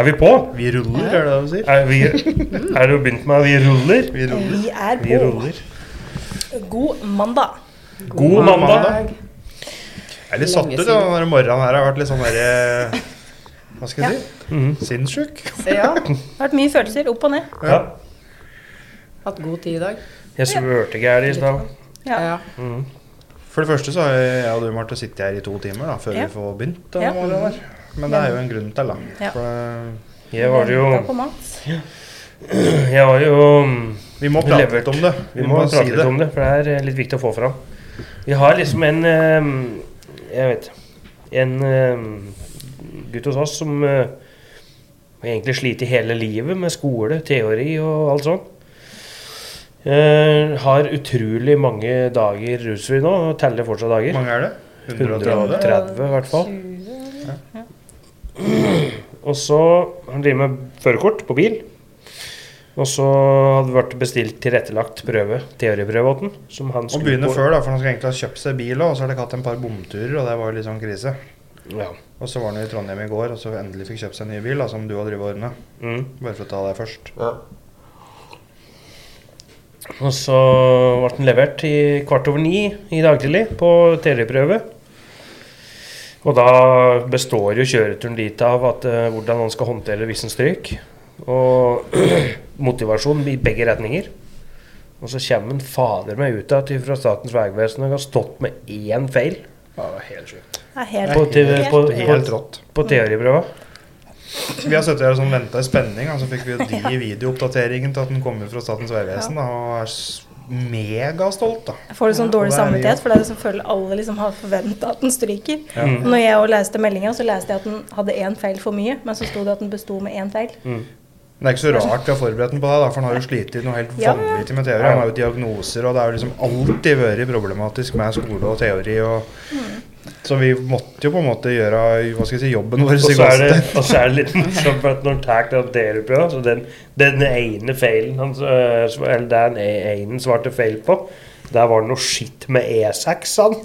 Er vi på? Vi ruller, er det det du sier? Er, vi, er du begynt med at vi ruller? Vi ruller. Vi er Vi ruller. God mandag. God mandag. Jeg er litt satt ut. ja, Den morgenen her har vært litt sånn derre Hva skal jeg si? Mm. Sinnssyk. Ja. Det har vært mye følelser opp og ned. Ja. Hatt god tid i dag. Jeg svørte gærent i stad. Ja. Ja. Mm. For det første så har jeg og du Marte sittet her i to timer da, før Ja. vi får begynt. Da, Ja. Men det er jo en grunn til, da. Ja. For Jeg var jo. Jeg var jo mm, vi må prate Levert. litt om det. Vi må prate litt om det, for det er eh, litt viktig å få fram. Vi har liksom en eh, Jeg vet En eh, gutt hos oss som eh, egentlig sliter hele livet med skole, teori og alt sånt. Eh, har utrolig mange dager rusfri nå, og teller fortsatt dager. Hvor mange er det? 130? 130 i hvert fall. Og så han driver med førerkort på bil. Og så hadde det vært bestilt tilrettelagt prøve, teoriprøve åt den. Som han Og begynne på. før, da, for han skulle egentlig ha kjøpt seg bil òg. Og så har dere hatt en par bomturer, og det var jo litt sånn krise. Ja. Og så var han i Trondheim i går, og så endelig fikk kjøpt seg en ny bil, da, som du har drevet årene ordna. Mm. Bare for å ta deg først. Og så ble den levert i kvart over ni i dag tidlig på teoriprøve. Og da består jo kjøreturen dit av at, uh, hvordan han skal håndtere hvis han stryker. Og motivasjon i begge retninger. Og så kommer han fader meg ut igjen fra Statens vegvesen og har stått med én feil Ja, det var helt sjukt. Det er helt, på, på, Helt på, på teoriprøva. Vi har sittet her og sånn venta i spenning, og så fikk vi jo de videooppdateringen til at den kommer fra Statens vegvesen. Og er megastolt, da. Jeg får litt sånn dårlig det er samvittighet, for det er selvfølgelig alle liksom har forventa at den stryker. Ja. Mm. Når jeg leste meldinga, så leste jeg at den hadde én feil for mye, men så sto det at den besto med én feil. Mm. Men det er ikke så rart vi har forberedt den på det, da, for han har jo slitt noe helt Ja. vanvittig med teori. Han har jo diagnoser, og det har jo liksom alltid vært problematisk med skole og teori. og Så vi måtte jo på en måte gjøre hva skal jeg si, jobben vår. Og så er det, og så er det litt morsomt, at når tar den teoriprøva, så den, den ene feilen han, øh, eller den e- ene svarte feil på, der var det noe skitt med E6-en.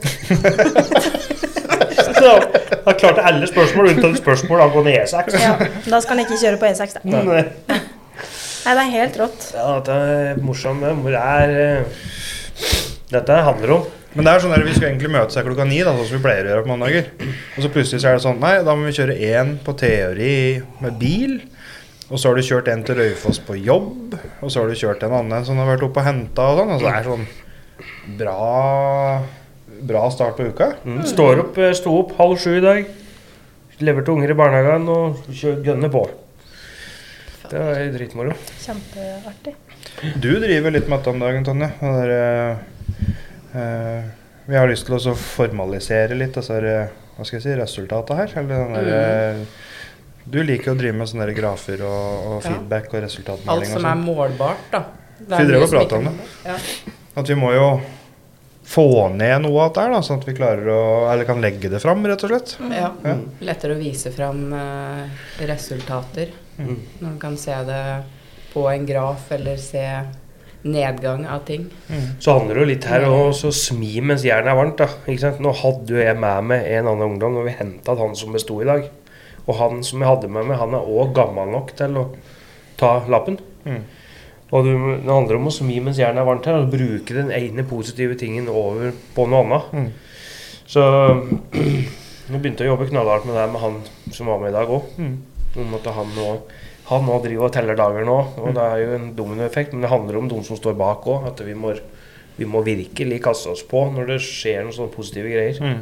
så han klarte alle spørsmål unntatt spørsmål angående E6. Ja, da skal han ikke kjøre på E6, da. Nei. Nei, det er helt rått. Ja, dette er morsomt. det. Det er øh, Dette handler om Men det er sånn der, vi skal egentlig møtes her klokka ni, da, sånn som vi pleier å gjøre på mandager. Og så plutselig så er det sånn Nei, da må vi kjøre én på teori med bil. Og så har du kjørt en til Raufoss på jobb. Og så har du kjørt en annen som har vært oppe og henta og sånn. Altså det er sånn bra Bra start på uka. mm. Står opp, øh, Sto opp halv sju i dag. Leverte unger i barnehagen og gønner på. Det er dritmoro. Kjempeartig. Du driver litt med dette om dagen, Tonje. Det der, eh, eh, vi har lyst til å formalisere litt altså, eh, hva skal jeg si, resultatet her. Eller den der, eh, Du liker å drive med sånne grafer og, og Ja. feedback og Alt resultatmåling og som er sånn. målbart, da. Det Vi er drev og prata om det. Ja. At vi må jo få ned noe av dette, her, sånn at vi klarer å Eller kan legge det fram, rett og slett. Ja. Ja. Lettere å vise fram uh, resultater. Mm. Når man kan se det på en graf, eller se nedgang av ting. Så handler det jo litt her om å smi mens jernet er varmt. da, ikke sant? Nå hadde jo jeg med meg en annen ungdom når vi henta han som besto i dag. Og han som jeg hadde med meg, han er òg gammel nok til å ta lappen. Mm. Og du, det handler om å smi mens jernet er varmt her, og bruke den ene positive tingen over på noe annet. Mm. Så nå begynte å jobbe knallhardt med det med han som var med i dag òg. Mm. Om at han nå Han nå driver og teller dager nå, og det er jo en dominoeffekt. Men det handler om de som står bak òg. At vi må, vi må virkelig kaste oss på når det skjer noen sånne positive greier. Mm.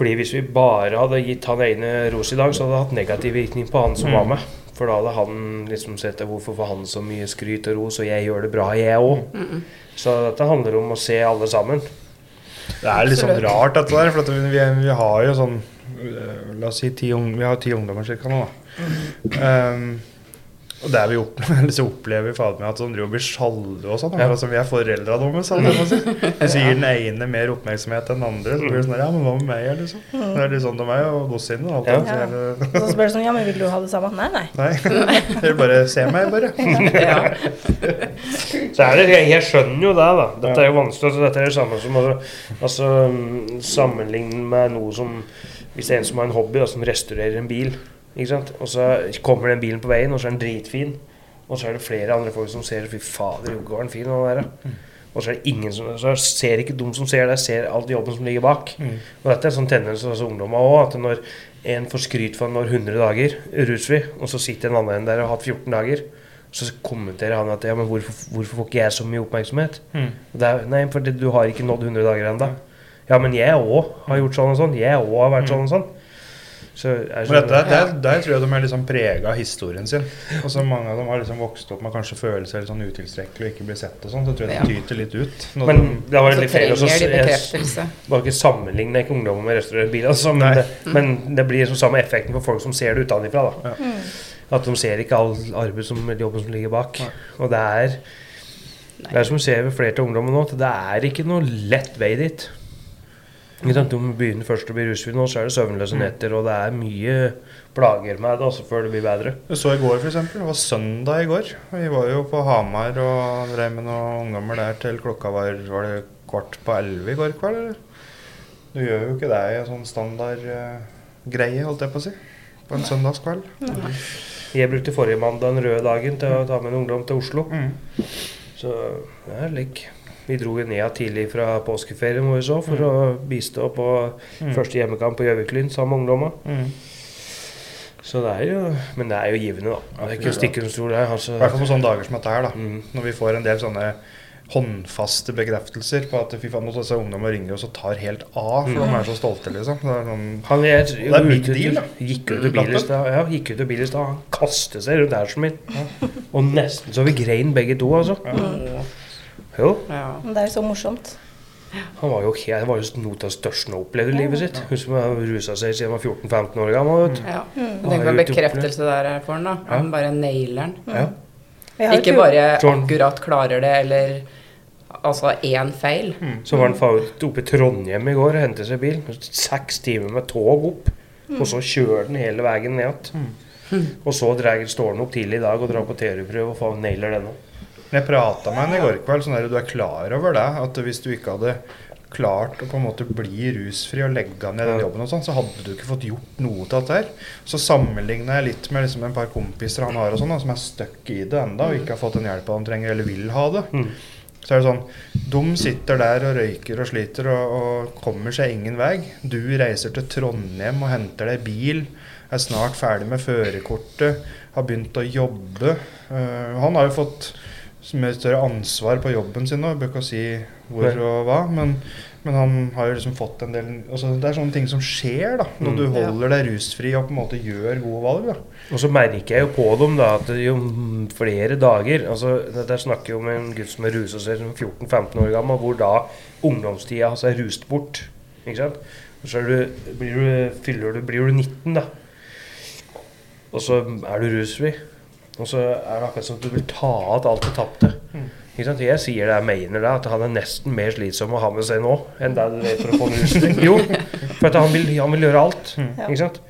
Fordi hvis vi bare hadde gitt han ene ros i dag, så hadde det hatt negativ virkning på han som Mm. var med. For da hadde han liksom sett hvorfor får han så mye skryt og ros, og jeg gjør det bra, jeg òg. Så dette handler om å se alle sammen. Det er litt sånn rart, dette der. For at vi, vi har jo sånn øh, La oss si ti, vi har ti ungdommer cirka nå, da. Um, og det vi opplever, så opplever fader meg at de driver og blir sjalu og sånn. Ja. Ja. Altså, vi er foreldra deres. holdt jeg på å. Vi gir den ene mer oppmerksomhet enn den andre. Så blir det sånn Ja, men hva med meg, liksom? Det er litt sånn til meg og sine. Alt, Ja. så spør du sånn Ja, men vil du ha det samme? Nei, nei. Nei. Dere bare se meg, bare. Ja. Så er det, jeg, jeg skjønner jo det, da. Dette er jo vanskelig. Altså, dette er det samme som å altså, mm, sammenligne med noe som Hvis det er en som har en hobby, da, som restaurerer en bil, ikke sant? og så kommer den bilen på veien, og så er den dritfin, og så er det flere andre folk som ser Fy fader, jo, var den fin, den der. mm. Og så er det ingen som Så ser ikke de som ser det, ser all jobben som ligger bak. Mm. Og dette er sånn tendens hos ungdommer òg, at når en får skryt for han når 100 dager rusfri, og så sitter en annen der og har hatt 14 dager, så kommenterer han at ja, men hvorfor, hvorfor får ikke jeg så mye oppmerksomhet? Mm. Det er, nei, for du har ikke nådd 100 dager ennå. Ja, men jeg òg har gjort sånn og sånn. Jeg òg har vært sånn og sånn. Så er det Men dette, sånn, der, der tror jeg de er liksom prega av historien sin. Og så Mange av dem har liksom vokst opp med kanskje føle seg litt sånn utilstrekkelig og ikke bli sett. og sånn, Så tror jeg Ja. de tyter litt ut. når men de- det var litt feil. å de så- jeg- bekreftelse. Ikke sammenligne ikke ungdommer med restaurantbiler, altså, men, Nei. det, men det blir liksom samme effekten for folk som ser det utenfra. Ja. At de ser ikke all arbeid som, jobben som ligger bak. Nei. Og det er det er som vi ser ved flere av ungdommene nå, at det er ikke noe lett vei dit. Ikke sant? De begynner først å bli rusfri. nå, så er det søvnløse Mm. netter, og det er mye plager med det altså, før det blir bedre. Jeg så i går, for eksempel. Det var søndag i går. Vi var jo på Hamar og drev med noen ungdommer der til klokka var Var det kvart på elleve i går kveld, eller? Du gjør jo ikke det i en sånn standard uh, greie, holdt jeg på å si. På en søndagskveld. Jeg brukte forrige mandag den røde dagen til å ta med en ungdom til Oslo. Mm. Så det er lik. Vi dro jo ned tidlig fra påskeferien vår så, for å bistå på Mm. første hjemmekamp på Gjøviklyn sammen med ungdommer. Mm. Så det er jo Men det er jo givende, da. Det er ikke å stikke under stol. Altså. I hvert fall på sånne dager som dette her, da. Mm. Når vi får en del sånne håndfaste bekreftelser på at fy faen, nå disse ungdommer ringer oss og tar helt av, for de er så stolte, liksom. Det er sånn, Han er, Det er big deal, da. Gikk ut av bilen i stad. Ja, gikk ut av bilen i stad. Han kastet seg rundt hersen min. Og nesten så vi grein begge to, altså. Jo. Ja. Men det er jo så morsomt. Han var jo, helt, det var jo noe av det største han opplevde i livet sitt. Hun som har rusa seg siden han var 14-15 år gammel. Vet. ja. Mm. Tenk på en bekreftelse der er for han, da. Han bare nailer den. Ja. Ikke bare akkurat klarer det, eller altså én feil. Så var han oppe i Trondheim i går og hentet seg bil. Seks timer med tog opp. Og så kjører den hele veien ned igjen. Og så drar- står han opp tidlig i dag og drar på teoriprøve og nailer den òg. Jeg prata med henne i går kveld, sånn der, du er klar over det? At hvis du ikke hadde klart å på en måte bli rusfri og legge ned den jobben, og sånn, så hadde du ikke fått gjort noe til dette her. Så sammenligner jeg litt med liksom en par kompiser han har og sånn, som er stuck i det enda og ikke har fått den hjelpa de trenger, eller vil ha det. Mm. Så er det sånn De sitter der og røyker og sliter og, og kommer seg ingen vei. Du reiser til Trondheim og henter deg bil, er snart ferdig med førerkortet, har begynt å jobbe. Uh, han har jo fått mye større ansvar på jobben sin nå. Jeg bør ikke si hvor Nei. og hva, men, men han har jo liksom fått en del altså Det er sånne ting som skjer da når Mm. du holder deg rusfri og på en måte gjør gode valg. da. Og så merker jeg jo på dem da at jo flere dager altså Dette snakker jo om en gutt som er rusa seg som 14-15 år gammel, hvor da ungdomstida hans er rust bort. Ikke sant? Og så du, blir, du, fyller du, blir du 19, da. Og så er du rusfri. Og så er det akkurat som at du vil ta igjen alt du tapte. Ikke sant? Jeg sier det, jeg mener det, at han er nesten mer slitsom å ha med seg nå enn det du er for å få en. Jo, for at han vil, han vil gjøre alt. Ikke sant?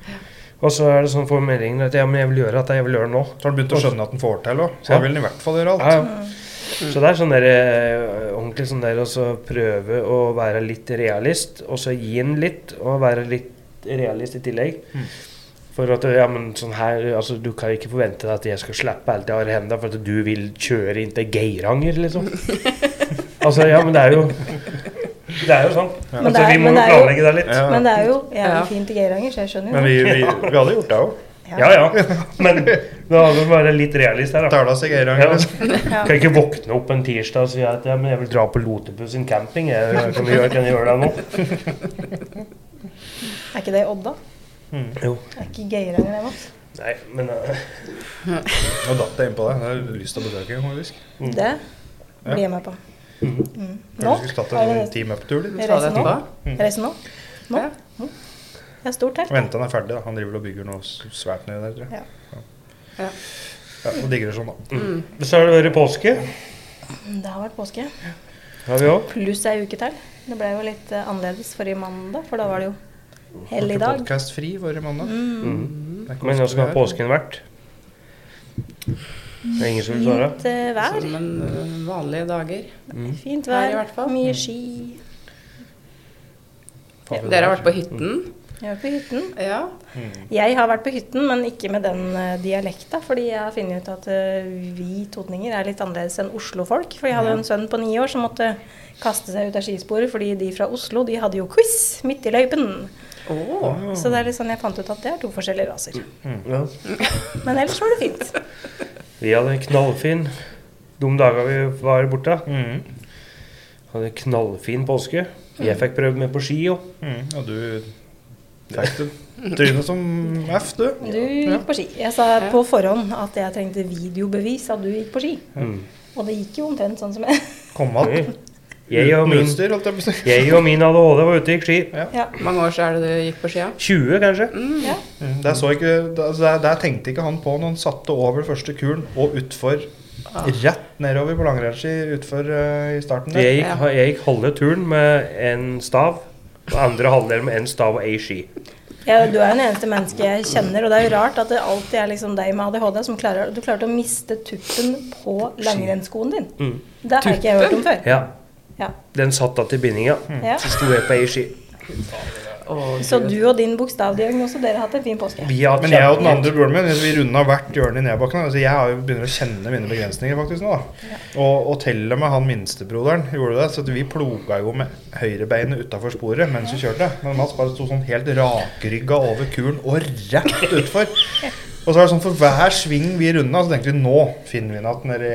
Og så er det sånn formuleringen at ja, men jeg vil gjøre det, jeg vil gjøre det nå. Så har han begynt å skjønne at han får til òg, så Ja. da vil han i hvert fall gjøre alt. Ja, ja. Så det er sånn der, eh, ordentlig sånn der å så prøve å være litt realist, og så gi den litt, og være litt realist i tillegg. For at ja, men sånn her, altså Du kan ikke forvente deg at jeg skal slippe alt jeg har i hendene for at du vil kjøre inn til Geiranger, liksom. altså, ja, men det er jo Det er jo sånn. Ja. Altså, er- vi må jo planlegge det litt. Ja. Men det er jo jævlig Ja. fint i Geiranger, så jeg skjønner jo Men vi, vi, vi hadde gjort det òg. Ja ja, men da hadde vi være litt realist her, da. Tala seg Ja. Geiranger. liksom. Ja. Kan ikke våkne opp en tirsdag og si at ja, men jeg vil dra på Lotepus sin camping. Jeg, kan, vi gjøre, kan jeg gjøre det nå? Er ikke det Odda? Jo. Er ikke Geiranger det, Mats? Nei, men uh, Nå datt jeg inn på det. Jeg har lyst til å besøke en faktisk. Det blir jeg med på. Mm. Nå? Kanskje vi skulle tatt en Team Up-tur. Reise Jeg nå. etterpå. Reise nå? Nå? Ja. Det er stort telt. Vente han er ferdig. da. Han driver og bygger noe svært nedi der, tror jeg. Ja. Ja. Ja, og digresjon, da. Mm. så har det vært påske. Det har vært påske. Har vi. Pluss ei uke til. Det ble jo litt eh, annerledes forrige mandag, for da var det jo hellig dag. Podkast-fri forrige mandag. Mm. Det er Men ofte hvordan har påsken vært? Det er ingen som vil svare? Fint eh, vær. Som en uh, vanlige dager. Fint Vær i hvert fall. Mye ski. Dere har vært på hytten? Jeg har vært på hytten. Ja. Jeg har vært på hytten, men ikke med den uh, dialekta. Fordi jeg har funnet ut at uh, vi totninger er litt annerledes enn Oslo-folk. For jeg hadde en sønn på ni år som måtte kaste seg ut av skisporet fordi de fra Oslo de hadde jo quiz midt i løypen. Å. Så det er litt sånn jeg fant ut at det er to forskjellige raser. Ja. Men ellers var det fint. Vi hadde en knallfin de dager vi var borte. Mm. Hadde en knallfin påske. Jeg fikk prøvd meg på ski òg. Mm. Og du fikk det trynet som F, du. Du gikk på ski. Jeg sa på forhånd at jeg trengte videobevis at du gikk på ski. Mm. Og det gikk jo omtrent sånn som jeg. Kom igjen. Jeg og min, jeg og min ADHD var ute og gikk ski. Ja. mange år siden er det du gikk på skia? 20, kanskje? ja. Mm, Der, så ikke, der, der, der tenkte ikke han på når han satte over første kulen og utfor Rett nedover på langrennsski utfor uh, i starten der. Jeg gikk, jeg gikk halve turen med en stav. Og andre halvdel med en stav og ei ski. Ja, du er jo den eneste mennesket jeg kjenner, og det er jo rart at det alltid er liksom deg med ADHD som klarer Du klarte å miste tuppen på langrennsskoen din. Mm. Det har ikke jeg hørt om før. Ja. Ja. Den satt da til bindinga. Ja. Så sto jeg på ei ski. Oh, Så du og din bokstavdiagnose, dere har hatt en fin påske. Vi har Men jeg og den andre broren min vi runda hvert hjørne i nedbakken. Altså jeg har jo begynner å kjenne mine begrensninger faktisk nå. da. Og, og til og med han minstebroderen gjorde det. Så at vi ploga jo med høyrebeinet utafor sporet mens vi kjørte. Men Mats bare sto sånn helt rakrygga over kuren og rett utfor. Og så er det sånn for hver sving vi runda, så tenkte vi nå finner vi den igjen nedi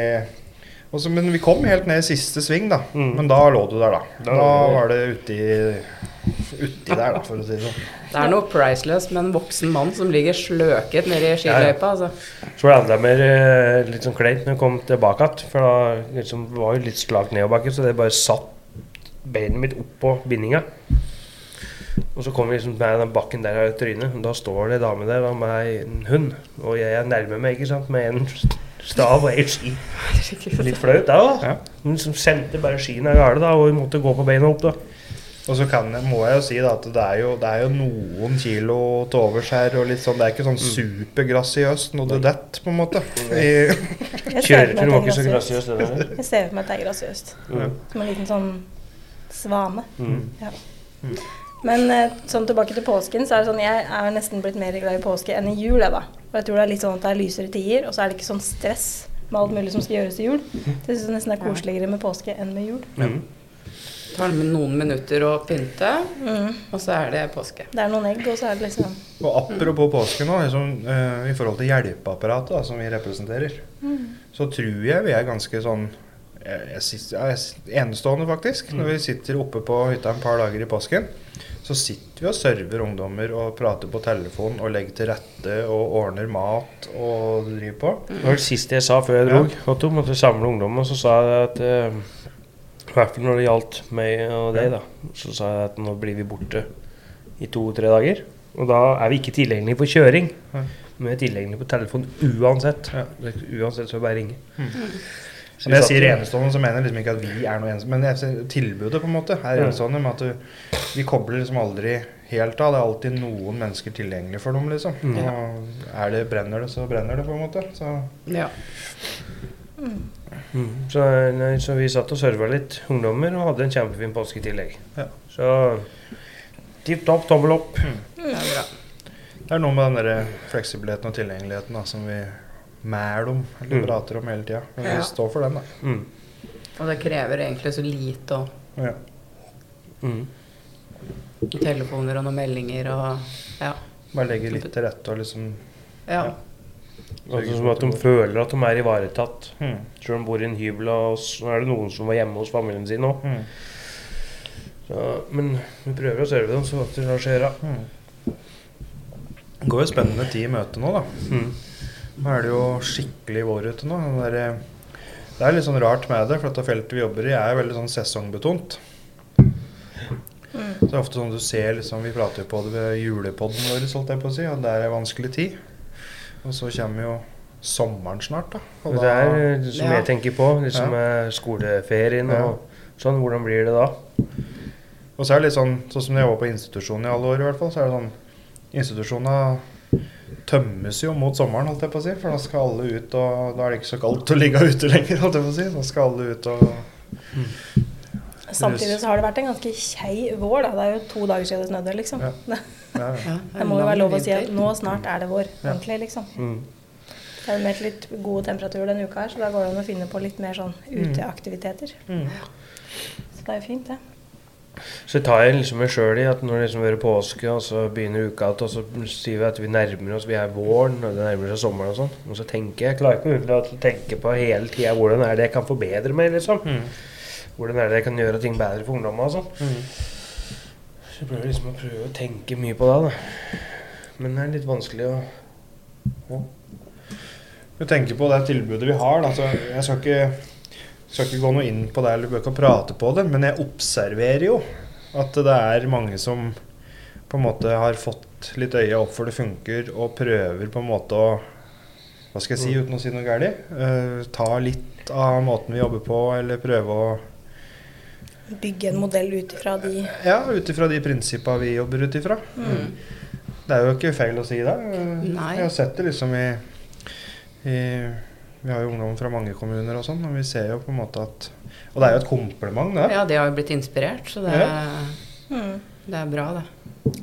og så, Men vi kom helt ned i siste sving, da. Mm. Men da lå du der, da. Da var det uti uti der, da, for å si det sånn. Det er noe priceless med en voksen mann som ligger sløket nede i skiløypa. Altså. Så var det enda mer eh, litt sånn kleint når jeg kom tilbake igjen. For da liksom, var jo litt slakt nedoverbakke, så det bare satt beinet mitt opp på bindinga. Og så kom vi liksom med den bakken der i trynet, og da står det ei dame der da, med en hund. Og jeg er nærme meg, ikke sant, med en stav og ei ski. Litt flaut da, òg. Ja. Hun som sendte bare skiene av gårde, da, og hun måtte gå på beina opp, da. Og så kan, jeg- må jeg jo si da at det er jo, det er jo noen kilo til overs her. og litt sånn, Det er ikke sånn supergrasiøst når det detter, på en måte. Kjøretur var ikke så grasiøst. det der. Jeg ser for meg at det er grasiøst. Mm. Som en liten sånn svane. Mm. Ja. Men eh, sånn tilbake til påsken, så er det sånn jeg er nesten blitt mer glad i påske enn i jul. Jeg, da. Og jeg tror det er litt sånn at det er lysere tider, og så er det ikke sånn stress med alt mulig som skal gjøres til jul. Så jeg synes nesten er koseligere med påske enn med jul. Mm. Tar det med noen minutter å pynte, Mm. og så er det påske. Det er noen egg, og så er det liksom og apropos påske nå, liksom, uh, i forhold til hjelpeapparatet da, som vi representerer, så tror jeg vi er ganske sånn jeg, jeg, ja, jeg, enestående, faktisk. Når vi sitter oppe på hytta en par dager i påsken, så sitter vi og server ungdommer og prater på telefon og legger til rette og ordner mat og driver på. Det var det siste jeg sa før jeg dro. Otto måtte samle ungdommen, og så sa jeg at eh, I hvert fall når det gjaldt meg og deg, da. Så sa jeg at nå blir vi borte i to-tre dager. Og da er vi ikke tilgjengelige for kjøring. Men vi er tilgjengelige på telefon uansett. Ja. Uansett så bare ringe. Så Når jeg sier enestående, så mener jeg liksom ikke at vi er noe enestående. Men ser tilbudet på en måte er enestående med at du, vi kobler liksom aldri helt av. Det er alltid noen mennesker tilgjengelig for dem, liksom. Mm. Og er det, brenner det, så brenner det, på en måte. Så Ja. Mm. Så, nei, så vi satt og serva litt ungdommer og hadde en kjempefin påske i tillegg. Ja. Så tipp topp, tommel opp. Det er bra. det er noe med den der fleksibiliteten og tilgjengeligheten da, som vi mæler om, eller Mm. prater om hele tida. Men Ja. vi står for den, da. Mm. Og det krever egentlig så lite òg. Ja. Mm. telefoner og noen meldinger og ja. Bare legge litt til rette og liksom Ja. Altså, som at de føler at de er ivaretatt. Mm. Selv om de bor i en hybel, og så er det noen som var hjemme hos familien sin òg. Mm. Men vi prøver å serve dem så godt det seg gjøre. Det går jo spennende tid i møte nå, da. Mm. Nå er det jo skikkelig vår ute nå. Det der, eh, det er litt sånn rart med det, for dette feltet vi jobber i er veldig sånn sesongbetont. Så det er ofte sånn du ser liksom, Vi prater jo på det ved julepodden vår, holdt jeg på å si, og det er en vanskelig tid. Og så kommer jo sommeren snart, da. Og det er det som Ja. jeg tenker på, liksom ja. skoleferien og sånn. Hvordan blir det da? og så er det litt sånn sånn som jeg var på institusjon i alle år, i hvert fall, så er det sånn Institusjonene tømmes jo mot sommeren, holdt jeg på å si. For da skal alle ut, og da er det ikke så kaldt å ligge ute lenger, holdt jeg på å si. Da skal alle ut og Samtidig så har det vært en ganske kjei vår. da. Det er jo to dager siden det snødde, liksom. Ja. Det, ja, ja. Ja, det må jo være lov å si at nå snart er det vår. Ja. Ordentlig, liksom. Mm. Det er jo meldt litt god temperatur denne uka her, så da går det an å finne på litt mer sånn uteaktiviteter. Mm. Så det er jo fint, det. Så tar jeg liksom meg sjøl i at når det liksom er påske, og så begynner uka igjen, og så sier vi at vi nærmer oss, vi er våren, og det nærmer seg sommeren og sånn. Og så tenker jeg, jeg klarer ikke å å tenke på hele tida hvordan er det jeg kan forbedre meg, liksom. Mm. Hvordan er det jeg kan gjøre ting bedre for ungdommer og sånn. Mm. Så jeg prøver liksom å prøve å tenke mye på det, da. Men det er litt vanskelig å Du tenker på det tilbudet vi har. Da. Så jeg skal ikke, skal ikke gå noe inn på det eller bør ikke prate på det, men jeg observerer jo at det er mange som på en måte har fått litt øye opp for det funker, og prøver på en måte å Hva skal jeg si uten å si noe galt? Uh, ta litt av måten vi jobber på, eller prøve å Bygge en modell ut ifra de Ja, ut ifra de prinsippa vi jobber ut ifra. Mm. Det er jo ikke feil å si det. Nei. Jeg har sett det liksom i, i Vi har jo ungdom fra mange kommuner og sånn, og vi ser jo på en måte at Og det er jo et kompliment, det. Ja, de har jo blitt inspirert, så det, mm. det er bra, det.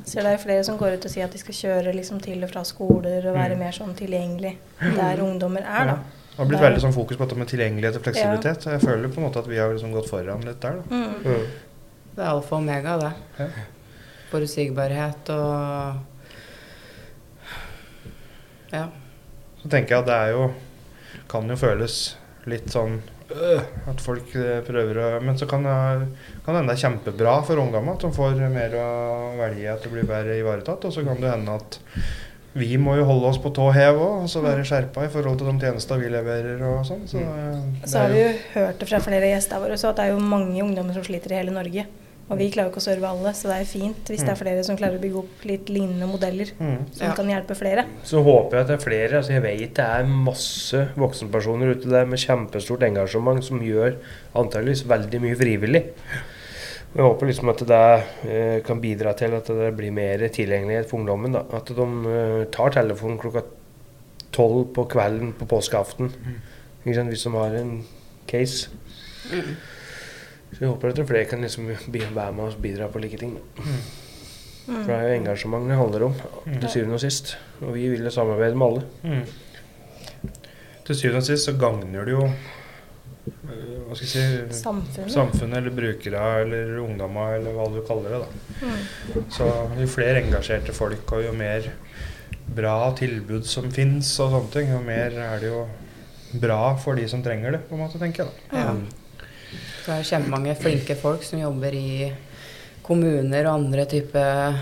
Så det er flere som går ut og sier at de skal kjøre liksom til og fra skoler og være Mm. mer sånn tilgjengelig der ungdommer er, da. Det har blitt er- veldig sånn fokus på dette med tilgjengelighet og fleksibilitet. og Jeg føler på en måte at vi har liksom gått foran litt der. da. Mm. mm. Det er alfa og omega, det. Ja. Forutsigbarhet og Ja. Så tenker jeg at det er jo Kan jo føles litt sånn øh, at folk eh, prøver å Men så kan det hende det er kjempebra for ungdommer at de får mer å velge at det blir bedre ivaretatt. Og så kan det hende at vi må jo holde oss på tå hev òg, og så være skjerpa i forhold til de tjenester vi leverer og sånn. Så, eh, Så har vi jo hørt det fra flere gjester våre så at det er jo mange ungdommer som sliter i hele Norge. Og vi klarer jo ikke å serve alle, så det er fint hvis det er flere som klarer å bygge opp litt lignende modeller Mm. som Ja. kan hjelpe flere. Så håper jeg at det er flere. altså Jeg vet det er masse voksenpersoner ute der med kjempestort engasjement som gjør antageligvis veldig mye frivillig. Og Jeg håper liksom at det eh, kan bidra til at det blir mer tilgjengelighet for ungdommen. da. At de eh, tar telefonen klokka tolv på kvelden på påskeaften. Ikke sant? Hvis de har en case. Mm. Så vi håper at flere kan liksom være med og bidra på like ting. Mm. For det er jo engasjement det handler om, til syvende og sist. Og vi vil jo samarbeide med alle. Mm. Til syvende og sist så gagner det jo øh, hva skal jeg si Samfunnet. samfunnet eller brukere eller ungdommer eller hva du kaller det. da. Mm. Så jo flere engasjerte folk og jo mer bra tilbud som fins og sånne ting, jo mer er det jo bra for de som trenger det, på en måte, tenker jeg. da. Ja. Så er det kjempemange flinke folk som jobber i kommuner og andre typer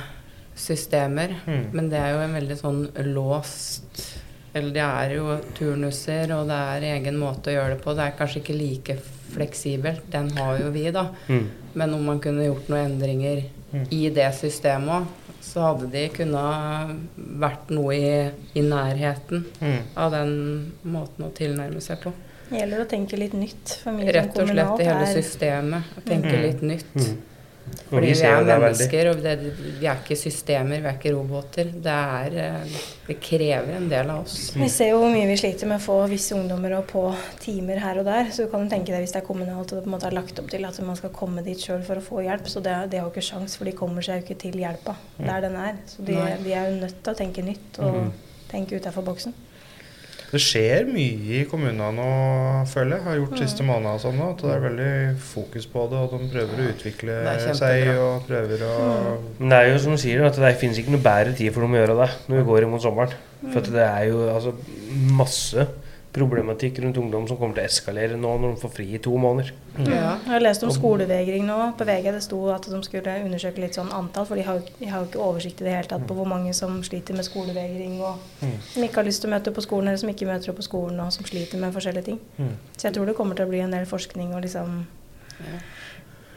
systemer. Mm. Men det er jo en veldig sånn låst Eller det er jo turnuser, og det er egen måte å gjøre det på. Det er kanskje ikke like fleksibelt. Den har jo vi, da. Mm. Men om man kunne gjort noen endringer Mm. i det systemet òg, så hadde de kunnet vært noe i, i nærheten Mm. av den måten å tilnærme seg på. Det gjelder å tenke litt nytt. For mye Rett og slett i hele systemet. Å tenke Mm. litt nytt. Mm. Fordi vi er det mennesker, og det, vi er ikke systemer, vi er ikke roboter. Det, er, eh, det krever en del av oss. Vi ser jo hvor mye vi sliter med å få visse ungdommer og på timer her og der. Så du kan tenke deg hvis det er kommunalt og det på en måte er lagt opp til at man skal komme dit sjøl for å få hjelp. Så det, det har jo ikke sjans, for de kommer seg jo ikke til hjelpa der den er. Så de, de er jo nødt til å tenke nytt og tenke utafor boksen. Det skjer mye i kommunene nå, føler jeg. Har gjort siste måned og sånn nå. At det er veldig fokus på det, og de prøver å utvikle seg og prøver å Men det er jo som du sier, at det finnes ikke noe bedre tid for dem å gjøre det når vi går imot sommeren. For at det er jo altså masse problematikk rundt ungdom som kommer til å eskalere nå når de får fri i to måneder. Ja. Jeg har lest om skolevegring nå. På VG det sto at de skulle undersøke litt sånn antall, for de har, de har jo ikke oversikt i det hele tatt på hvor mange som sliter med skolevegring, og som ikke har lyst til å møte opp på skolen, eller som ikke møter opp på skolen, og som sliter med forskjellige ting. Mm. Så jeg tror det kommer til å bli en del forskning og liksom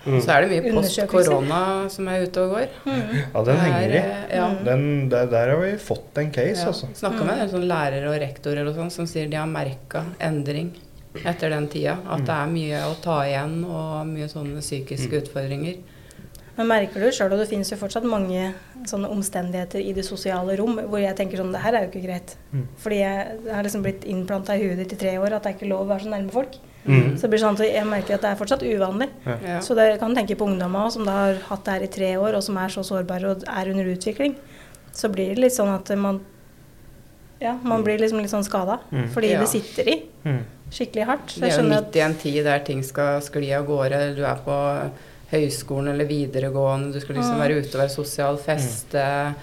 Mm. Så er det mye post korona som er ute og går. Ja, den henger i. Eh, Ja. Den, der, der har vi fått en case, Ja. altså. Snakka med en sånn lærere og rektorer og sånn som sier de har merka endring etter den tida. At det er mye å ta igjen og mye sånne psykiske utfordringer. Men merker du sjøl, og det finnes jo fortsatt mange sånne omstendigheter i det sosiale rom hvor jeg tenker sånn Det her er jo ikke greit. Mm. Fordi jeg har liksom blitt innplanta i huet ditt i tre år at det er ikke lov å være så nærme folk. Mm. Så det blir sånn at jeg merker at det er fortsatt uvanlig. Ja. Så det kan tenke på ungdommer som da har hatt det her i tre år, og som er så sårbare og er under utvikling. Så blir det litt sånn at man Ja, man blir liksom litt sånn skada. Mm. Fordi Ja. det sitter i Mm. skikkelig hardt. Så Det er jo midt i en tid der ting skal skli av gårde. Du er på høyskolen eller videregående, du skal liksom Mm. være ute og være sosial, feste.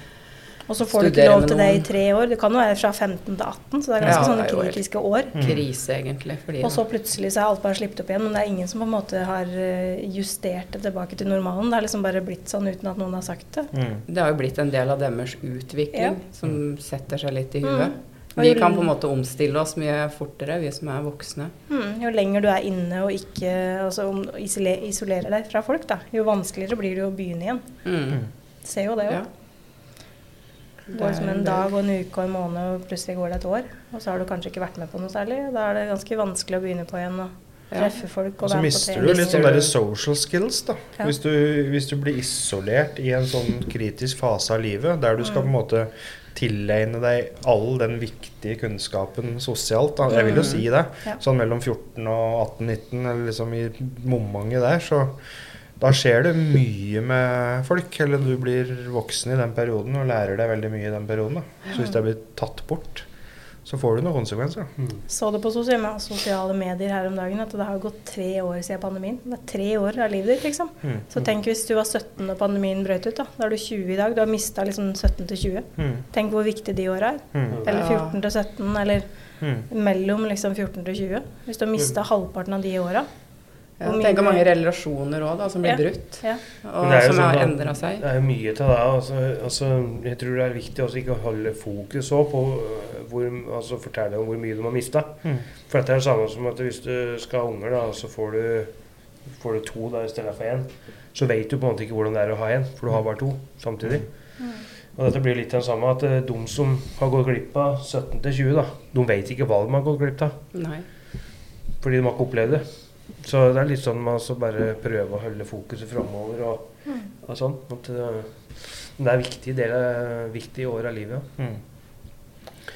Og så får du ikke lov til det i tre år. Det kan jo være fra 15 til 18, så det er ganske Ja, sånne er kritiske år. Krise, egentlig. Fordi Og så plutselig så er alt bare slippet opp igjen, men det er ingen som på en måte har eh, justert det tilbake til normalen. Det er liksom bare blitt sånn uten at noen har sagt det. Mm. det har jo blitt en del av deres utvikling Ja. som setter seg litt i huet. Mm. Vi kan på en måte omstille oss mye fortere, vi som er voksne. Mm, jo lenger du er inne og ikke altså isolerer deg fra folk, da, jo vanskeligere blir det å begynne igjen. Mm. Ser jo det jo. Ja. Det går som en dag og en uke og en måned, og plutselig går det et år. Og så har du kanskje ikke vært med på noe særlig. Da er det ganske vanskelig å begynne på igjen og Ja. treffe folk Og og så mister du litt sånn derre social skills, da. Ja. Hvis, du, hvis du blir isolert i en sånn kritisk fase av livet, der du skal på en måte tilegne deg all den viktige kunnskapen sosialt, da. Jeg vil jo si det. Ja. Sånn mellom 14 og 18-19, eller liksom i momentet der, så da skjer det mye med folk. Eller du blir voksen i den perioden og lærer deg veldig mye i den perioden. da. Så hvis det blir tatt bort, så får du noen konsekvenser. Mm. Så det på sosiale, medier her om dagen at det har gått tre år siden pandemien. Det er tre år av livet ditt, liksom. Mm. Så tenk hvis du var 17 da pandemien brøt ut, da. Da er du 20 i dag. Du har mista liksom 17 til 20. Mm. Tenk hvor viktig de åra er. Mm. Eller 14 til 17, eller Mm. mellom liksom 14 til 20. Hvis du har mista halvparten av de åra. Ja, tenker tenk hvor mange relasjoner òg, da, som blir Ja. brutt. Ja. Og som har sånn har endra seg. Det er jo mye til det. Altså, altså, jeg tror det er viktig også ikke å holde fokus også på øh, hvor, altså, fortelle om hvor mye de har mista. Mm. For dette er det samme som at hvis du skal ha unger, da, så får du, får du to da, i stedet for én. Så vet du på en måte ikke hvordan det er å ha én, for du har bare to samtidig. Og dette blir litt den samme at eh, de som har gått glipp av 17 til 20, da, de vet ikke hva de har gått glipp av. Nei. Fordi de har ikke opplevd det. Så det er litt sånn man altså bare prøver å holde fokuset framover og, og sånn. At det, men det er en viktig del viktig år av livet. ja. Mm.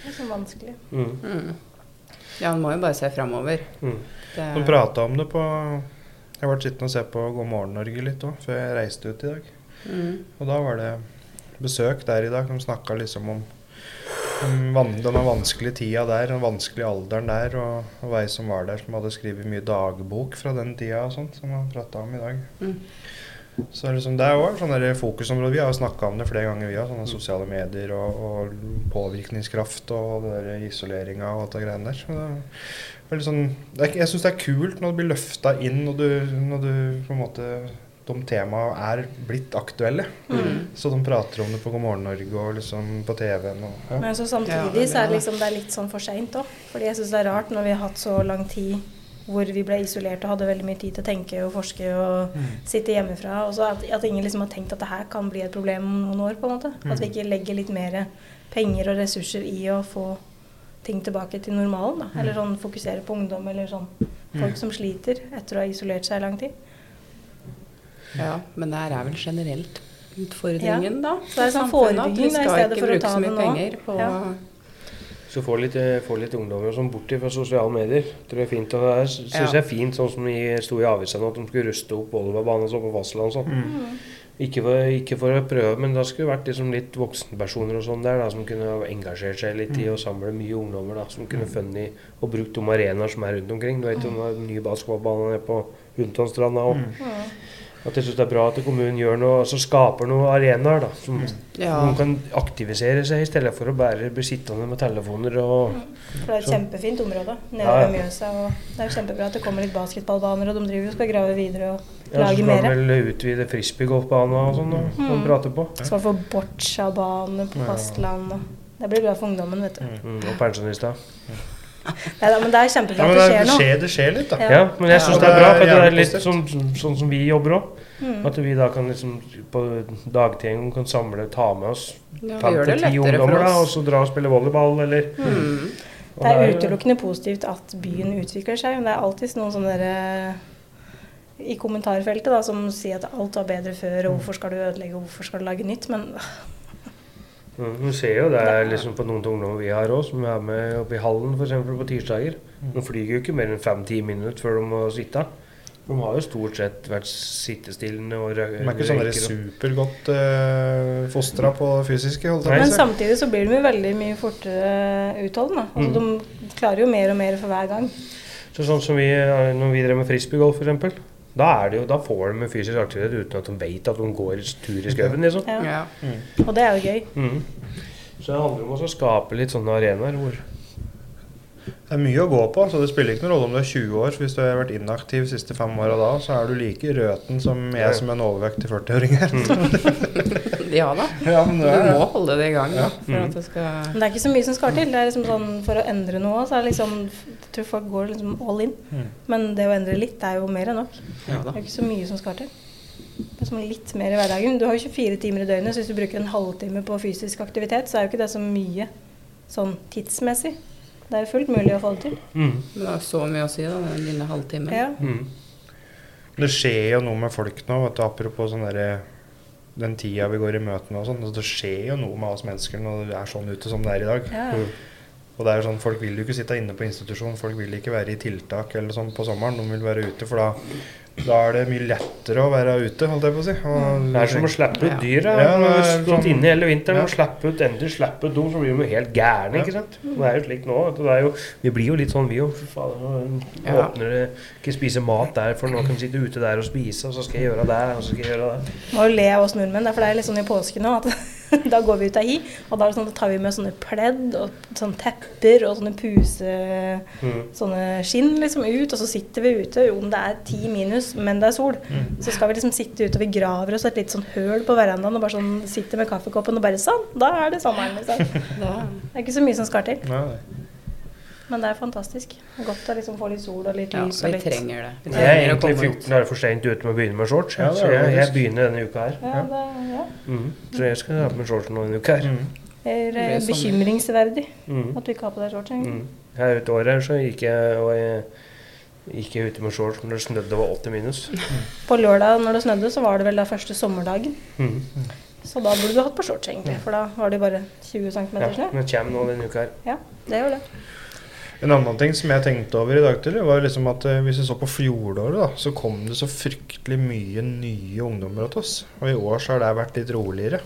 Det er så vanskelig. Mm. Mm. Ja, man må jo bare se framover. Mm. De prata om det på Jeg ble sittende og se på God morgen Norge litt òg, før jeg reiste ut i dag. Mm. Og da var det besøk der i dag. De snakka liksom om, om van- denne vanskelige tida der, den vanskelige alderen der, og, og ei som var der, som hadde skrevet mye dagbok fra den tida og sånt, som han prata om i dag. Mm. Så liksom, det er òg sånn der fokusområde. Vi har jo snakka om det flere ganger, vi har sånne sosiale medier og, og påvirkningskraft og isoleringa og alt det greiene der. Så det er sånn, det er, jeg syns det er kult når du blir løfta inn, når du, når du på en måte de temaene er blitt aktuelle. Mm. Så de prater om det på God morgen Norge og liksom på TV-en. Ja. Men så samtidig så er det. liksom det er litt sånn for seint òg. Fordi jeg syns det er rart når vi har hatt så lang tid hvor vi ble isolert og hadde veldig mye tid til å tenke og forske og sitte hjemmefra. Og så at, at ingen liksom har tenkt at det her kan bli et problem om noen år. på en måte. At vi ikke legger litt mer penger og ressurser i å få ting tilbake til normalen. da. Eller sånn fokusere på ungdom eller sånn folk som sliter etter å ha isolert seg i lang tid. Ja, men det her er vel generelt utfordringen, da. Så det er sånn forebygging, i stedet for å ta det nå. Ja. Så få litt, eh, få litt ungdommer som bort fra sosiale medier. Tror jeg er fint. Og det er- synes Ja. jeg er fint, sånn som de sto i avisa nå, at de skulle ruste opp Volvabanen og på fastlandet og sånn. Mm. Ikke, for, ikke for å prøve, men det skulle vært liksom litt voksenpersoner og sånn der, da, som kunne engasjert seg litt i å samle mye ungdommer. da, Som kunne funnet og brukt de arenaer som er rundt omkring. Du vet, jo den nye basketballbanen på Hundtånstranda òg. At jeg syns det er bra at kommunen gjør noe, altså skaper noen arenaer da, som Ja. noen kan aktivisere seg, i stedet for å bare bli sittende med telefoner og For det er et Så- kjempefint område nede Ja, ja. ved Mjøsa. Og det er jo kjempebra at det kommer litt basketballbaner, og de driver jo og skal grave videre og ja, så mer. skal mer. de vel utvide frisbeegolfbanen og sånn og, og Mm. prate på. Skal få boccia-bane på fastlandet. fastland. Det blir bra for ungdommen, vet du. Mm, og pensjonister. Neida, men det er kjempefint Ja, at det det, skjer noe. skjer, det skjer litt, da. Ja. Ja, men jeg syns ja, det er bra, for det er litt sånn, sånn som vi jobber òg. Mm. At vi da kan liksom på dagtid kan samle, ta med oss fem til ti ungdommer da, og så dra og spille volleyball, eller Mm. Det er utelukkende positivt at byen utvikler seg. Men det er alltid noen sånne der, eh, i kommentarfeltet da, som sier at alt var bedre før, og hvorfor skal du ødelegge, og hvorfor skal du lage nytt? Men Mm, Du ser jo det er liksom på noen ungdommer vi har òg, som er med oppe i hallen f.eks. på tirsdager. De flyr jo ikke mer enn fem-ti minutter før de må sitte. De har jo stort sett vært sittestillende og røyker. De er ikke sånn der røyker og- supergodt uh, fostra på det fysiske. Holdt Men samtidig så blir de jo veldig mye fortere utholdende. Altså, De klarer jo mer og mer for hver gang. Så sånn som vi, eh, Når vi drev med frisbeegolf f.eks., da, er det jo, da får de fysisk aktivitet uten at de vet at de går tur i skauen. Liksom. Ja. Ja. Og det er jo gøy. Mm. Så det handler om å skape litt sånne arenaer hvor Det er mye å gå på, så det spiller ikke noen rolle om du er 20 år. Hvis du har vært inaktiv de siste fem åra da, så er du like røten som jeg som en overvektig 40-åring her. ja da. Ja, men Du er må holde det i gang da, for Mm. at det skal Men det er ikke så mye som skal til. Det er liksom sånn, For å endre noe så er det liksom Jeg tror folk går liksom all in. Mm. Men det å endre litt er jo mer enn nok. Ja. Det er ikke så mye som skal til. Det er som litt mer i hverdagen. Du har jo 24 timer i døgnet, så hvis du bruker en halvtime på fysisk aktivitet, så er jo ikke det så mye sånn tidsmessig. Det er jo fullt mulig å få det til. mm. Det har så mye å si, da, den lille halvtimen. Ja. Mm. Det skjer jo noe med folk nå, vet du, apropos sånn derre den tida vi går i møte med og sånn. altså, Det skjer jo noe med oss mennesker når det er sånn ute som det er i dag. Ja. Mm. Og det er jo sånn, Folk vil jo ikke sitte inne på institusjon, folk vil ikke være i tiltak eller sånn på sommeren. De vil være ute, for da, da er det mye lettere å være ute, holdt jeg på å si. Og Det er som å slippe ut Ja. dyra. Ja, Når er stått sånn- inne hele vinteren Ja. og slippe ut endelig slippe ut dem, så blir de jo helt gærne. Ikke sant? Det er jo slik nå. Det er jo, vi blir jo litt sånn, vi nå Ja. åpner det ikke spise mat der, for nå kan vi sitte ute der og spise, og så skal jeg gjøre det, og så skal jeg gjøre det. Må jo le av oss nordmenn, for det er litt sånn i påsken nå at da går vi ut av hi, og da, er det sånn, da tar vi med sånne pledd og sånne tepper og sånne puse... Mm. Sånne skinn liksom ut, og så sitter vi ute. Om det er ti minus, men det er sol, så skal vi liksom sitte ute, og vi graver oss et litt sånn høl på verandaen og bare sånn sitter med kaffekoppen og bare sånn. Da er det sommeren, liksom. Det er ikke så mye som skal til, nei. Men det er fantastisk. Godt å liksom få litt sol og litt ja, lys og vi litt trenger det. Vi Jeg er egentlig 14 dager for seint ute med å begynne med shorts, Ja, så er jeg, jeg begynner denne uka her. Ja, det, ja. Mm. Så jeg skal ha på meg shorts nå denne uka her. Mm. Det er Det eh, sommer. bekymringsverdig Mm. at du ikke har på deg shorts engang. Mm. Her ute året her så gikk jeg, og jeg gikk jeg ute med shorts når det snødde og var 80 minus. På lørdag når det snødde, så var det vel da første sommerdagen. Mm. Så da burde du hatt på shorts, egentlig, for da var det bare 20 cm Ja, snø. men jeg kommer nå denne uka her. Ja, det gjør det. En annen ting som jeg tenkte over i dag tidlig, var liksom at eh, hvis vi så på fjoråret, da, så kom det så fryktelig mye nye ungdommer til oss. Og i år så har det vært litt roligere.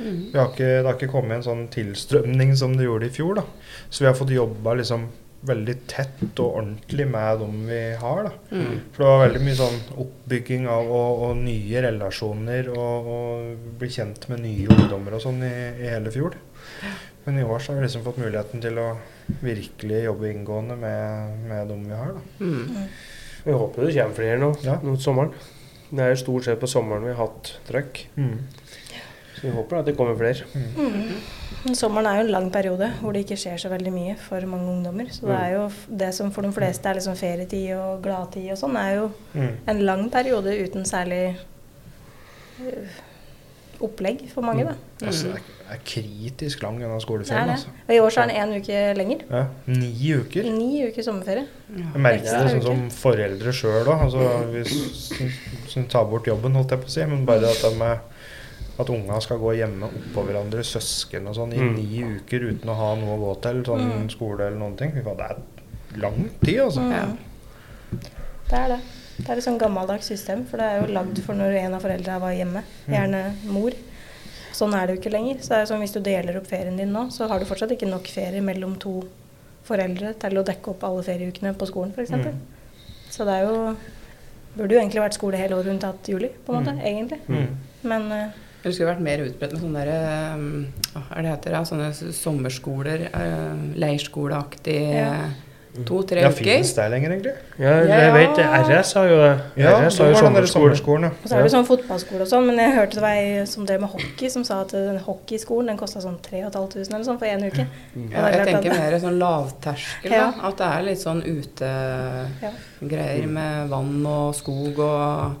Mm. Vi har ikke, det har ikke kommet en sånn tilstrømning som det gjorde i fjor. da. Så vi har fått jobba liksom veldig tett og ordentlig med dem vi har. da. Mm. For det var veldig mye sånn oppbygging av og, og nye relasjoner og, og bli kjent med nye ungdommer og sånn i, i hele fjor. Men i år så har vi liksom fått muligheten til å virkelig jobbe inngående med, med dem vi har. da. Mm. Vi håper det kommer flere nå Ja. mot sommeren. Det er jo stort sett på sommeren vi har hatt trøkk. Så vi håper at det kommer flere. Men Sommeren er jo en lang periode hvor det ikke skjer så veldig mye for mange ungdommer. Så det Mm. er jo det som for de fleste er liksom ferietid og gladtid og sånn, er jo Mm. en lang periode uten særlig opplegg for mange, da. Altså, det er, er kritisk lang denne er skoleferien. det. Altså. Og i år så er den én uke lenger. Ja, ni uker. Ni uker sommerferie. Jeg merker det sånn som foreldre sjøl òg. Altså, hvis som tar bort jobben, holdt jeg på å si. Men bare at, de, at unga skal gå hjemme oppå hverandre, søsken og sånn, i Mm. ni uker uten å ha noe å gå til, sånn Mm. skole eller noen ting. Det er lang tid, altså. Mm. Ja. Det er det. Det er et sånn gammeldags system, for det er jo lagd for når en av foreldra var hjemme. Gjerne mor. Sånn er det jo ikke lenger. Så det er sånn hvis du deler opp ferien din nå, så har du fortsatt ikke nok ferie mellom to foreldre til å dekke opp alle ferieukene på skolen f.eks. Mm. Så det er jo burde jo egentlig vært skole hele året unntatt juli, på en måte. Egentlig. Mm. Men eh, Det skulle vært mer utbredt med sånne der, hva er det heter, sånne sommerskoler, uh, leirskoleaktig Ja. To-tre Ja, uker. finnes det lenger, egentlig? Ja, Ja, jeg ja. vet RS har jo det. Ja, RS har jo sommerskolen, ja. Og så er det sånn fotballskole og sånn, men jeg hørte det var ei som drev med hockey, som sa at den hockeyskolen den kosta sånn 3500 eller sånn for én uke. Ja, det er jeg tenker mer sånn lavterskel, da. At det er litt sånn utegreier Ja. med vann og skog og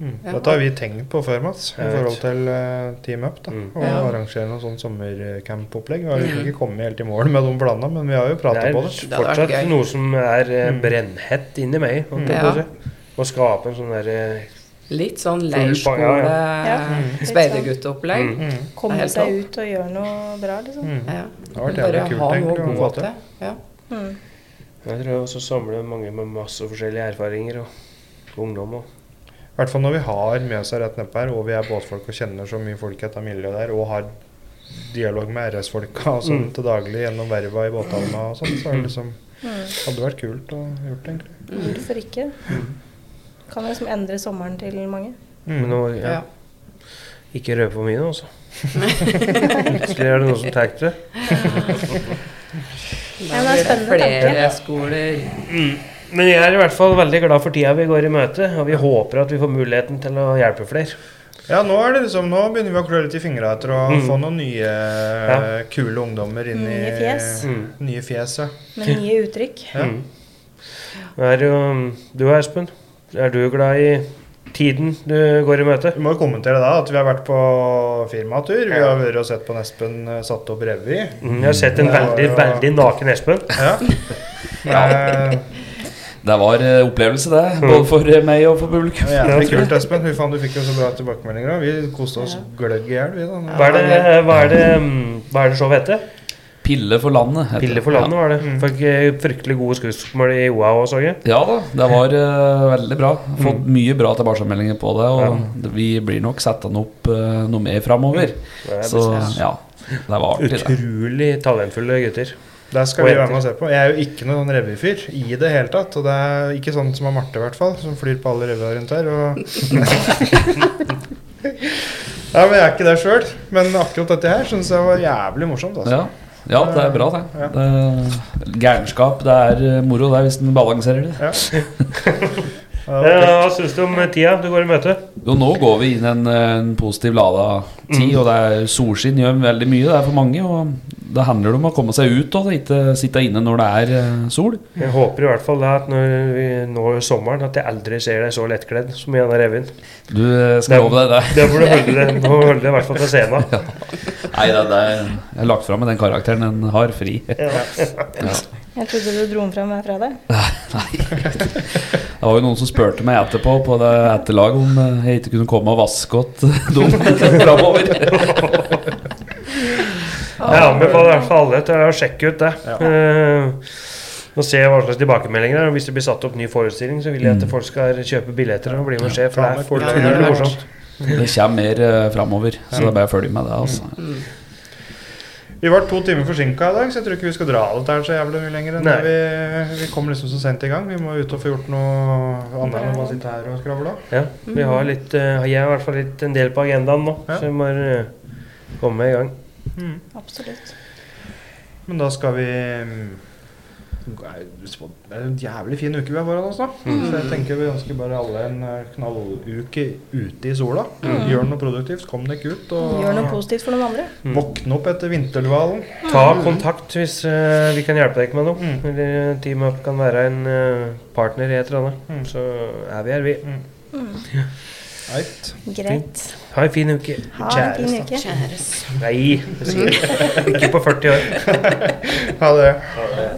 Mm. Ja. Dette har vi tenkt på før, Mats, i forhold til uh, Team Up. da, Mm. Og Ja. arrangere noe sånn sommercampopplegg. Vi har jo ikke kommet helt i mål med de planene, men vi har jo prata pratet på det. Det er fortsatt noe som er uh, Mm. brennhett inni meg. Mm. Ja. å skape en sånn derre litt sånn Full leirskole, pa- Ja. Mm. Mm. Mm. Komme seg ut og gjøre noe bra, liksom. Mm. Ja. Det har vært Bare jævlig kult ha noe egentlig å gå få til. Ja. Mm. Jeg tror også samler mange med masse forskjellige erfaringer og ungdom og I hvert fall når vi har med oss rett nedpå her, og vi er båtfolk og kjenner så mye folk i dette miljøet der, og har dialog med RS-folka og sånn Mm. til daglig gjennom verva i båthavna og sånn, så er det liksom Mm. hadde vært kult å gjort, egentlig. Hvorfor ikke? Kan liksom endre sommeren til mange. Men Mm. nå, ja. Ja. Ikke røpe for mye nå, altså. Plutselig er det noen som tar det. Det er det flere skoler. skoler. Men jeg er i hvert fall veldig glad for tida vi går i møte, og vi håper at vi får muligheten til å hjelpe flere. Ja, nå er det liksom, nå begynner vi å klø litt i fingra etter å Mm. få noen nye Ja. kule ungdommer inn i Nye fjes. Mm. Nye fjes, ja. Med nye uttrykk. Ja. Mm. Er jo, du Espen, er du glad i tiden du går i møte? Vi må jo kommentere da at vi har vært på firmatur. Vi har vært og sett på Espen eh, satt opp revy. Mm, jeg har sett en veldig, veldig naken Espen. Ja. Eh, Det var eh, opplevelse, det. Mm. Både for eh, meg og for publikum. det er jævlig kult, Espen. Fy faen, du fikk jo så bra tilbakemeldinger. Vi koste oss gløgg i hjel, vi da. Hva er det, hva er det, mm, hva er det showet heter? Pille for landet. heter Pille for landet, var det. Mm. Fikk eh, fryktelig gode skussmål i OA òg, så jeg. Ja, ja da, det var uh, veldig bra. Fått mye bra tilbakemeldinger på det. Og vi blir nok settende opp uh, noe mer framover. Er Så ja, det var artig, det. Utrolig talentfulle gutter. Der skal vi være med og se på. Jeg er jo ikke noen revyfyr i det hele tatt. Og det er ikke sånn som er Marte, i hvert fall, som flyr på alle revyer rundt her. Og ja, men jeg er ikke det sjøl. Men akkurat dette her syns jeg var jævlig morsomt. Altså. Ja. ja, det er bra, det. Ja. det gærenskap, det er eh, moro det hvis en balanserer det. Ja. Ja, Eh, Hva syns du om tida du går i møte? Jo, nå går vi inn en, en positiv lada tid, Mm. og det er solskinn gjør veldig mye. Det er for mange, og det handler om å komme seg ut og ikke sitte inne når det er eh, sol. Jeg håper i hvert fall da at når vi når sommeren, at jeg aldri ser deg så lettkledd som i denne revyen. Du eh, skal love deg det. Det du holde det, nå holder det i hvert fall til scenen. Nei, det, det er, jeg har lagt fram med den karakteren den har fri. Ja. Jeg trodde du dro den fra meg fra deg. Nei. Det var jo noen som spurte meg etterpå på det etterlaget om eh, jeg ikke kunne komme og vaske opp dem framover. Jeg anbefaler i hvert fall alle til å sjekke ut det. Eh, og se hva slags tilbakemeldinger det er. Hvis det blir satt opp ny forestilling, så vil jeg at folk skal kjøpe billetter og bli med og se. For det er Ja, morsomt. Det kommer mer uh, framover, så det er bare å følge med det. altså. Vi var to timer forsinka i dag, så jeg tror ikke vi skal dra alt her så jævlig mye lenger. enn det vi, vi kom liksom så sent i gang. Vi må ut og få gjort noe annet enn å bare sitte her og skravle. Ja, vi har litt, uh, jeg har i hvert fall litt en del på agendaen nå, Ja. så vi må uh, komme i gang. Mm. Absolutt. Men da skal vi mm, Det er en jævlig fin uke vi har foran oss, da. Mm. Så jeg tenker vi ønsker bare alle en eh, knalluke ute i sola. Mm. Gjør noe produktivt. Kom deg ut og Gjør noe positivt for noen andre. Mm. våkne opp etter vinterdvalen. Ta kontakt hvis uh, vi kan hjelpe deg med noe. Eller Team Up kan være en uh, partner i et eller annet. Så er vi her, vi. Mm. Eit. Greit. Ha en fin uke. Ha en fin uke. Kjæres. Nei, ikke på 40 år. ha det. Ha det.